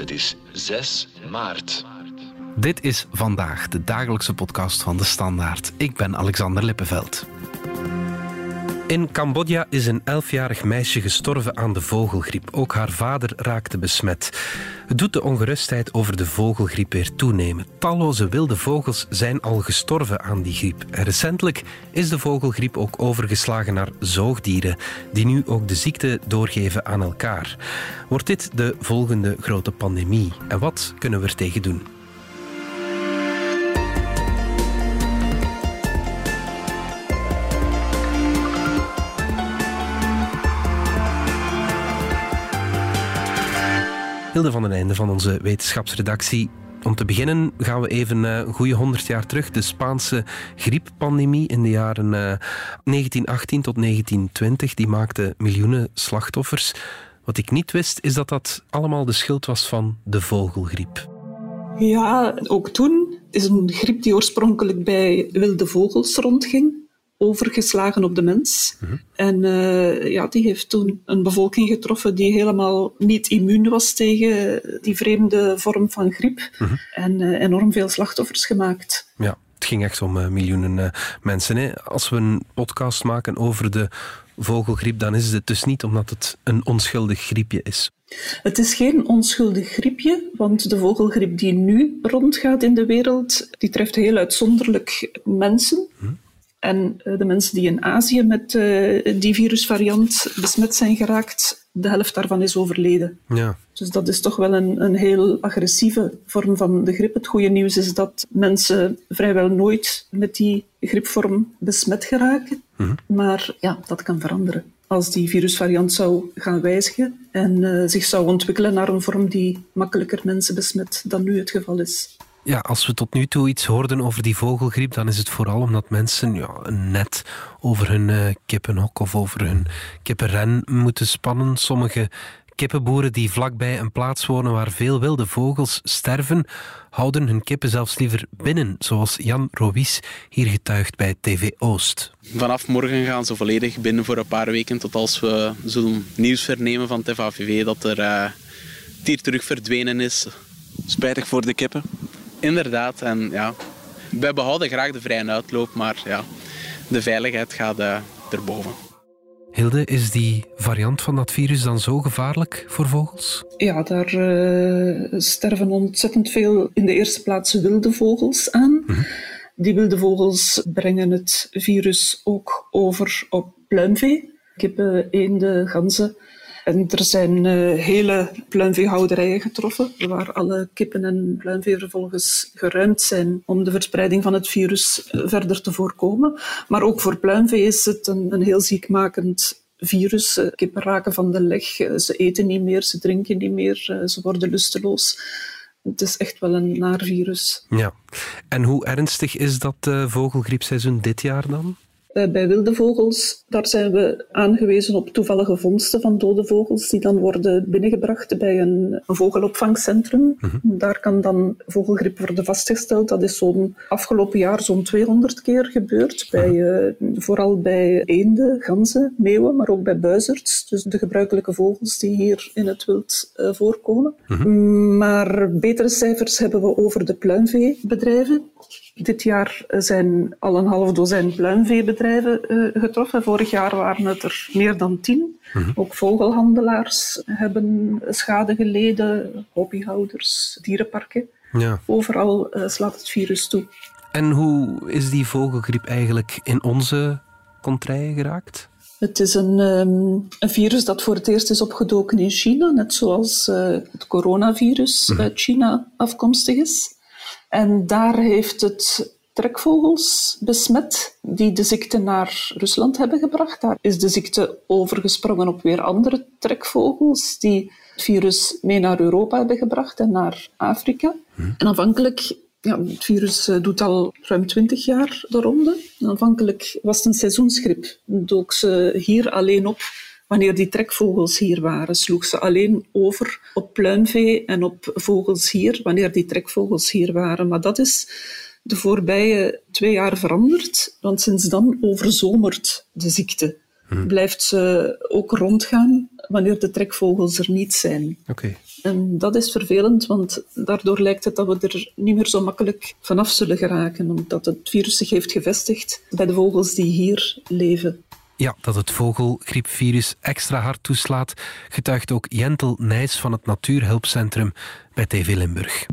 Het is 6 maart. Dit is vandaag de dagelijkse podcast van de Standaard. Ik ben Alexander Lippenveld. In Cambodja is een elfjarig meisje gestorven aan de vogelgriep. Ook haar vader raakte besmet. Het doet de ongerustheid over de vogelgriep weer toenemen. Talloze wilde vogels zijn al gestorven aan die griep. En recentelijk is de vogelgriep ook overgeslagen naar zoogdieren, die nu ook de ziekte doorgeven aan elkaar. Wordt dit de volgende grote pandemie? En wat kunnen we er tegen doen? Van den Einde van onze wetenschapsredactie. Om te beginnen gaan we even eh, een goede 100 jaar terug. De Spaanse grieppandemie in de jaren 1918 eh, tot 1920. Die maakte miljoenen slachtoffers. Wat ik niet wist, is dat dat allemaal de schuld was van de vogelgriep. Ja, ook toen is een griep die oorspronkelijk bij wilde vogels rondging overgeslagen op de mens. Mhm. En uh, ja, die heeft toen een bevolking getroffen die helemaal niet immuun was tegen die vreemde vorm van griep. Mhm. En uh, enorm veel slachtoffers gemaakt. Ja, het ging echt om uh, miljoenen mensen. Hè? Als we een podcast maken over de vogelgriep, dan is het dus niet omdat het een onschuldig griepje is. Het is geen onschuldig griepje, want de vogelgriep die nu rondgaat in de wereld, die treft heel uitzonderlijk mensen. Mhm. En eh, de mensen die in Azië met uh, die virusvariant besmet zijn geraakt, de helft daarvan is overleden. Ja. Dus dat is toch wel een, een heel agressieve vorm van de griep. Het goede nieuws is dat mensen vrijwel nooit met die griepvorm besmet geraken. Mhm. Maar ja, dat kan veranderen. Als die virusvariant zou gaan wijzigen en uh, zich zou ontwikkelen naar een vorm die makkelijker mensen besmet dan nu het geval is. Ja, als we tot nu toe iets hoorden over die vogelgriep, dan is het vooral omdat mensen ja, een net over hun uh, kippenhok of over hun kippenren moeten spannen. Sommige kippenboeren die vlakbij een plaats wonen waar veel wilde vogels sterven, houden hun kippen zelfs liever binnen, zoals Jan Rowies hier getuigt bij TV Oost. Vanaf morgen gaan ze volledig binnen voor een paar weken, tot als we zullen nieuws vernemen van het FAVV dat er uh, dier terug verdwenen is. Spijtig voor de kippen? Inderdaad. En ja, wij behouden graag de vrije uitloop, maar ja, de veiligheid gaat uh, erboven. Hilde, is die variant van dat virus dan zo gevaarlijk voor vogels? Ja, daar uh, sterven ontzettend veel in de eerste plaats wilde vogels aan. Mhm. Die wilde vogels brengen het virus ook over op pluimvee. Kippen, eenden, ganzen. Er zijn uh, hele pluimveehouderijen getroffen, waar alle kippen en pluimvee vervolgens geruimd zijn om de verspreiding van het virus uh, verder te voorkomen. Maar ook voor pluimvee is het een, een heel ziekmakend virus. Uh, kippen raken van de leg, ze eten niet meer, ze drinken niet meer, ze worden lusteloos. Het is echt wel een naar virus. Ja. En hoe ernstig is dat vogelgriepseizoen dit jaar dan? Eh, bij wilde vogels, daar zijn we aangewezen op toevallige vondsten van dode vogels die dan worden binnengebracht bij een, vogelopvangcentrum. Mhm. Daar kan dan vogelgriep worden vastgesteld. Dat is zo'n afgelopen jaar zo'n 200 keer gebeurd. Bij, uh, vooral bij eenden, ganzen, meeuwen, maar ook bij buizerds. Dus de gebruikelijke vogels die hier in het wild uh, voorkomen. Mhm. Maar betere cijfers hebben we over de pluimveebedrijven. Dit jaar zijn al een half dozijn pluimveebedrijven uh, getroffen. Vorig jaar waren het er meer dan tien. Mhm. Ook vogelhandelaars hebben schade geleden, hobbyhouders, dierenparken. Ja. Overal uh, slaat het virus toe. En hoe is die vogelgriep eigenlijk in onze contraien geraakt? Het is een, um, een, virus dat voor het eerst is opgedoken in China, net zoals uh, het coronavirus mhm. uit China afkomstig is. En daar heeft het trekvogels besmet die de ziekte naar Rusland hebben gebracht. Daar is de ziekte overgesprongen op weer andere trekvogels die het virus mee naar Europa hebben gebracht en naar Afrika. En aanvankelijk ja, het virus eh, doet al ruim twintig jaar de ronde. Aanvankelijk was het een seizoensgrip. Dook ze hier alleen op wanneer die trekvogels hier waren, sloeg ze alleen over op pluimvee en op vogels hier, wanneer die trekvogels hier waren. Maar dat is de voorbije twee jaar veranderd, want sinds dan overzomert de ziekte. blijft ze ook rondgaan wanneer de trekvogels er niet zijn. Oké. En dat is vervelend, want daardoor lijkt het dat we er niet meer zo makkelijk vanaf zullen geraken, omdat het virus zich heeft gevestigd bij de vogels die hier leven. Ja, dat het vogelgriepvirus extra hard toeslaat, getuigt ook Jentel Nijs van het Natuurhulpcentrum bij TV Limburg.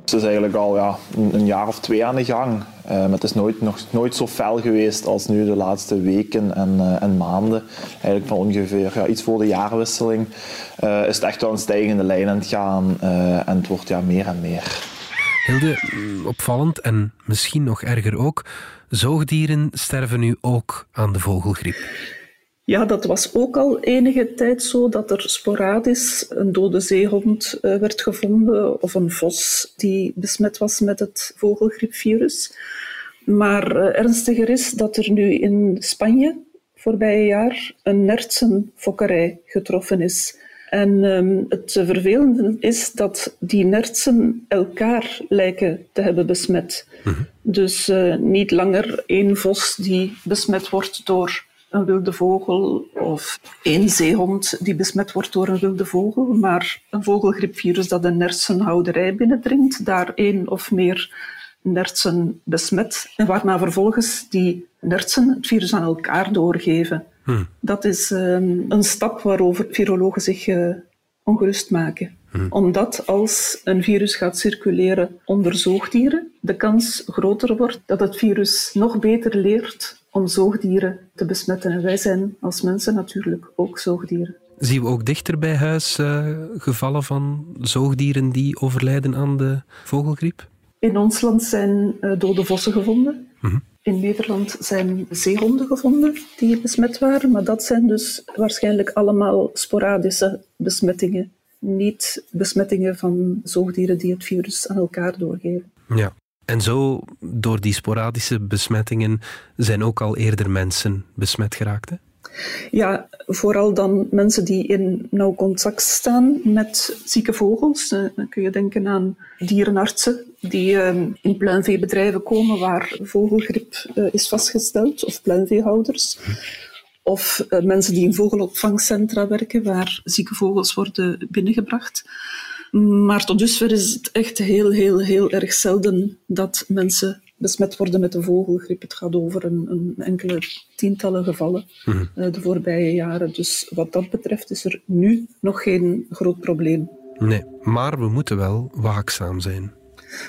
Het is eigenlijk al ja, een jaar of twee aan de gang. Maar het is nooit, nog nooit zo fel geweest als nu de laatste weken en, uh, en maanden. Eigenlijk van ongeveer ja, iets voor de jaarwisseling uh, is het echt wel een stijgende lijn aan het gaan. en het wordt ja, meer en meer. Hilde, opvallend en misschien nog erger ook, zoogdieren sterven nu ook aan de vogelgriep. Ja, dat was ook al enige tijd zo dat er sporadisch een dode zeehond uh, werd gevonden of een vos die besmet was met het vogelgriepvirus. Maar uh, ernstiger is dat er nu in Spanje voorbije jaar een nertsenfokkerij getroffen is. En um, het vervelende is dat die nertsen elkaar lijken te hebben besmet. Mm -hmm. Dus uh, niet langer één vos die besmet wordt door een wilde vogel of één zeehond die besmet wordt door een wilde vogel, maar een vogelgriepvirus dat een nertsenhouderij binnendringt, daar één of meer nertsen besmet en waarna vervolgens die nertsen het virus aan elkaar doorgeven. Hmm. Dat is um, een stap waarover virologen zich uh, ongerust maken. Hmm. Omdat als een virus gaat circuleren onder zoogdieren, de kans groter wordt dat het virus nog beter leert om zoogdieren te besmetten. En wij zijn als mensen natuurlijk ook zoogdieren. Zien we ook dichter bij huis uh, gevallen van zoogdieren die overlijden aan de vogelgriep? In ons land zijn uh, dode vossen gevonden. Mm -hmm. In Nederland zijn zeehonden gevonden die besmet waren, maar dat zijn dus waarschijnlijk allemaal sporadische besmettingen. Niet besmettingen van zoogdieren die het virus aan elkaar doorgeven. Ja, en zo, door die sporadische besmettingen, zijn ook al eerder mensen besmet geraakt? Ja, vooral dan mensen die in nauw contact staan met zieke vogels. Dan kun je denken aan dierenartsen die in pluimveebedrijven komen waar vogelgriep is vastgesteld, of pluimveehouders. Of mensen die in vogelopvangcentra werken waar zieke vogels worden binnengebracht. Maar tot dusver is het echt heel, heel, heel erg zelden dat mensen besmet worden met de vogelgriep. Het gaat over een, een enkele tientallen gevallen mm -hmm. de voorbije jaren. Dus wat dat betreft is er nu nog geen groot probleem. Nee, maar we moeten wel waakzaam zijn.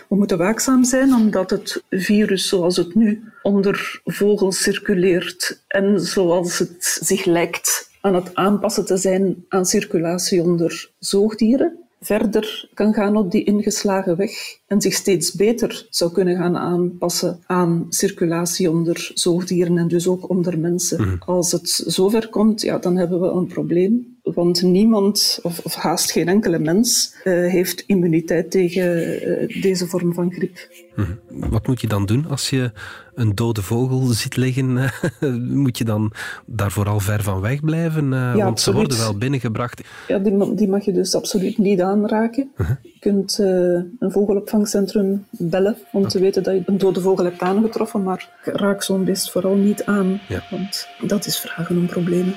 We moeten waakzaam zijn omdat het virus zoals het nu onder vogels circuleert en zoals het zich lijkt aan het aanpassen te zijn aan circulatie onder zoogdieren, verder kan gaan op die ingeslagen weg en zich steeds beter zou kunnen gaan aanpassen aan circulatie onder zoogdieren en dus ook onder mensen. Mm. Als het zover komt, ja, dan hebben we een probleem. Want niemand, of, of haast geen enkele mens, uh, heeft immuniteit tegen uh, deze vorm van griep. Mm. Wat moet je dan doen als je een dode vogel ziet liggen? moet je dan daar vooral ver van weg blijven? Uh, ja, want absoluut. ze worden wel binnengebracht. Ja, die, die, mag je dus absoluut niet aanraken. -huh. Je kunt een vogelopvangcentrum bellen om te weten dat je een dode vogel hebt aangetroffen, maar raak zo'n beest vooral niet aan, ja. want dat is vragen om problemen.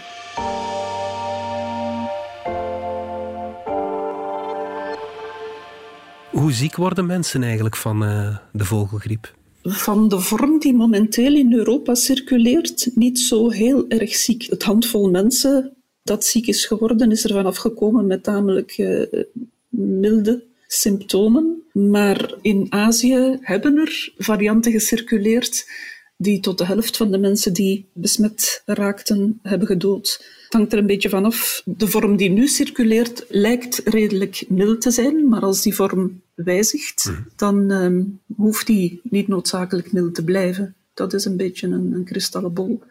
Hoe ziek worden mensen eigenlijk van uh, de vogelgriep? Van de vorm die momenteel in Europa circuleert, niet zo heel erg ziek. Het handvol mensen dat ziek is geworden, is er vanaf gekomen met namelijk uh, milde symptomen. Maar in Azië hebben er varianten gecirculeerd die tot de helft van de mensen die besmet raakten hebben gedood. Het hangt er een beetje vanaf. De vorm die nu circuleert lijkt redelijk mild te zijn, maar als die vorm wijzigt, mm. dan um, hoeft die niet noodzakelijk mild te blijven. Dat is een beetje een, een kristallen bol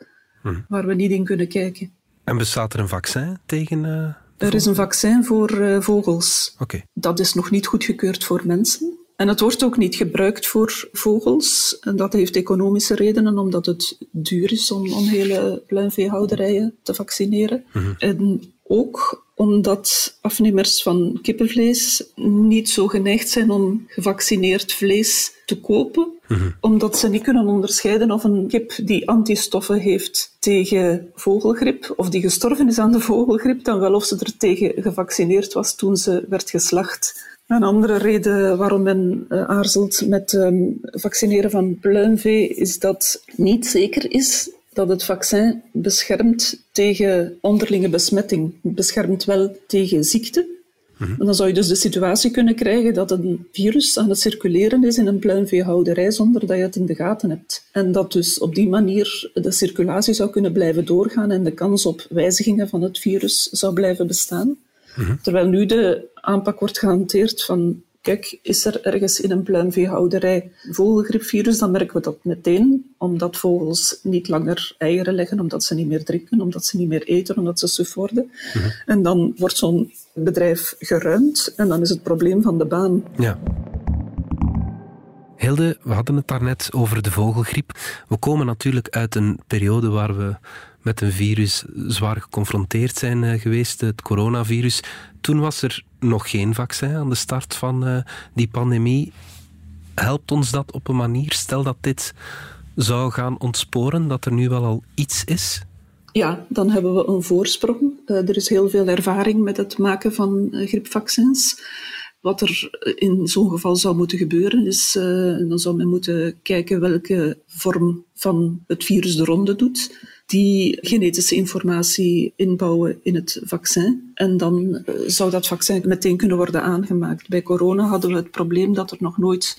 mm. waar we niet in kunnen kijken. En bestaat er een vaccin tegen... Uh, er is een vaccin voor uh, vogels. Okay. Dat is nog niet goedgekeurd voor mensen. En het wordt ook niet gebruikt voor vogels. En dat heeft economische redenen, omdat het duur is om, om hele pluimveehouderijen te vaccineren. Mm -hmm. En ook omdat afnemers van kippenvlees niet zo geneigd zijn om gevaccineerd vlees te kopen, omdat ze niet kunnen onderscheiden of een kip die antistoffen heeft tegen vogelgriep of die gestorven is aan de vogelgriep, dan wel of ze er tegen gevaccineerd was toen ze werd geslacht. Een andere reden waarom men uh, aarzelt met um, vaccineren van pluimvee is dat niet zeker is dat het vaccin beschermt tegen onderlinge besmetting. Het beschermt wel tegen ziekte. Mm Dan zou je dus de situatie kunnen krijgen dat een virus aan het circuleren is in een pluimveehouderij zonder dat je het in de gaten hebt. En dat dus op die manier de circulatie zou kunnen blijven doorgaan en de kans op wijzigingen van het virus zou blijven bestaan. Terwijl nu de aanpak wordt gehanteerd van Kijk, is er ergens in een pluimveehouderij vogelgriepvirus, dan merken we dat meteen, omdat vogels niet langer eieren leggen, omdat ze niet meer drinken, omdat ze niet meer eten, omdat ze suf worden. En dan wordt zo'n bedrijf geruimd en dan is het probleem van de baan. Ja. Hilde, we hadden het daarnet over de vogelgriep. We komen natuurlijk uit een periode waar we met een virus zwaar geconfronteerd zijn uh, geweest, het coronavirus. Toen was er nog geen vaccin aan de start van uh, die pandemie. Helpt ons dat op een manier? Stel dat dit zou gaan ontsporen, dat er nu wel al iets is? Ja, dan hebben we een voorsprong. Uh, er is heel veel ervaring met het maken van griepvaccins. Wat er in zo'n geval zou moeten gebeuren is, dan zou men moeten kijken welke vorm van het virus de ronde doet die genetische informatie inbouwen in het vaccin. En dan uh, zou dat vaccin meteen kunnen worden aangemaakt. Bij corona hadden we het probleem dat er nog nooit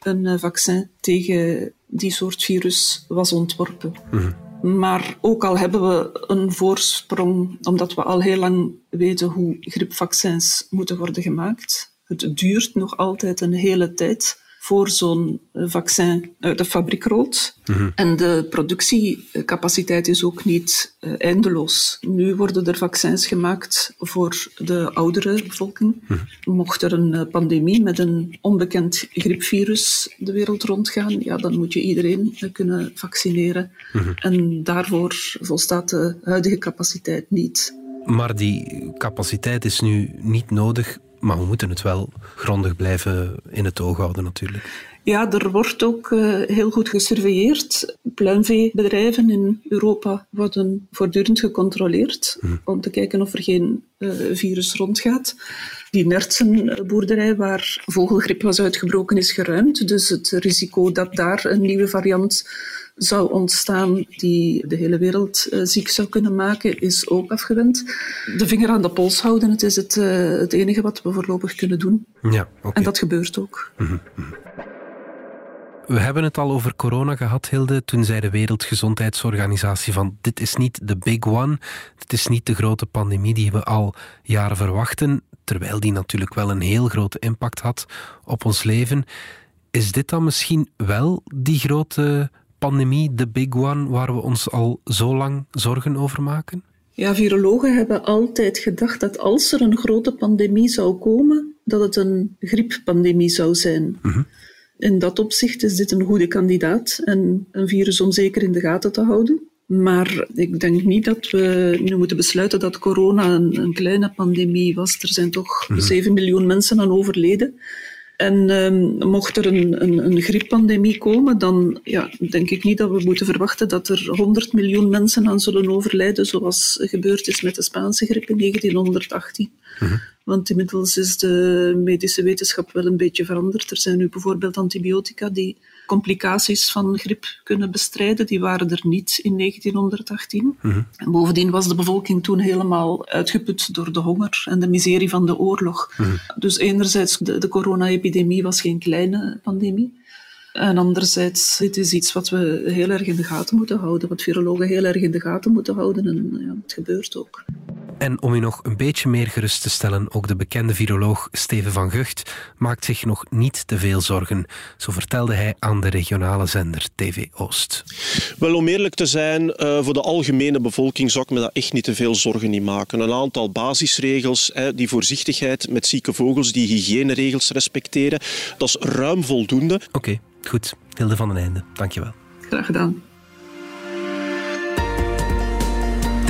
een uh, vaccin tegen die soort virus was ontworpen. Mm-hmm. Maar ook al hebben we een voorsprong, omdat we al heel lang weten hoe griepvaccins moeten worden gemaakt. Het duurt nog altijd een hele tijd voor zo'n vaccin uit de fabriek rolt. Mm-hmm. En de productiecapaciteit is ook niet uh, eindeloos. Nu worden er vaccins gemaakt voor de oudere bevolking. Mm-hmm. Mocht er een pandemie met een onbekend griepvirus de wereld rondgaan, ja, dan moet je iedereen kunnen vaccineren. Mm-hmm. En daarvoor volstaat de huidige capaciteit niet. Maar die capaciteit is nu niet nodig maar we moeten het wel grondig blijven in het oog houden natuurlijk. Ja, er wordt ook uh, heel goed gesurveilleerd. Pluimveebedrijven in Europa worden voortdurend gecontroleerd hm. om te kijken of er geen uh, virus rondgaat. Die nertsenboerderij waar vogelgriep was uitgebroken is geruimd. Dus het risico dat daar een nieuwe variant zou ontstaan die de hele wereld uh, ziek zou kunnen maken, is ook afgewend. De vinger aan de pols houden, het is het, het enige wat we voorlopig kunnen doen. Ja, okay. En dat gebeurt ook. Mm -hmm. We hebben het al over corona gehad, Hilde. Toen zei de Wereldgezondheidsorganisatie van dit is niet de big one, dit is niet de grote pandemie die we al jaren verwachten, terwijl die natuurlijk wel een heel grote impact had op ons leven. Is dit dan misschien wel die grote pandemie, de big one, waar we ons al zo lang zorgen over maken? Ja, virologen hebben altijd gedacht dat als er een grote pandemie zou komen, dat het een grieppandemie zou zijn. Mm-hmm. In dat opzicht is dit een goede kandidaat en een virus om zeker in de gaten te houden. Maar ik denk niet dat we nu moeten besluiten dat corona een, een kleine pandemie was. Er zijn toch mm-hmm. 7 miljoen mensen aan overleden. En um, mocht er een, een, een grieppandemie komen, dan ja, denk ik niet dat we moeten verwachten dat er 100 miljoen mensen aan zullen overlijden, zoals gebeurd is met de Spaanse griep in 1918. Mm-hmm. Want inmiddels is de medische wetenschap wel een beetje veranderd. Er zijn nu bijvoorbeeld antibiotica die complicaties van griep kunnen bestrijden. Die waren er niet in 1918. Mm-hmm. En bovendien was de bevolking toen helemaal uitgeput door de honger en de miserie van de oorlog. Mm-hmm. Dus enerzijds, de, de corona-epidemie was geen kleine pandemie. En anderzijds, dit is iets wat we heel erg in de gaten moeten houden, wat virologen heel erg in de gaten moeten houden. En ja, het gebeurt ook. En om u nog een beetje meer gerust te stellen, ook de bekende viroloog Steven van Gucht maakt zich nog niet te veel zorgen. Zo vertelde hij aan de regionale zender TV Oost. Wel, om eerlijk te zijn, uh, voor de algemene bevolking zou ik me dat echt niet te veel zorgen niet maken. Een aantal basisregels, hè, die voorzichtigheid met zieke vogels, die hygiëneregels respecteren, dat is ruim voldoende. Oké. Okay. Goed, Hilde van den Einde, dankjewel. Graag gedaan.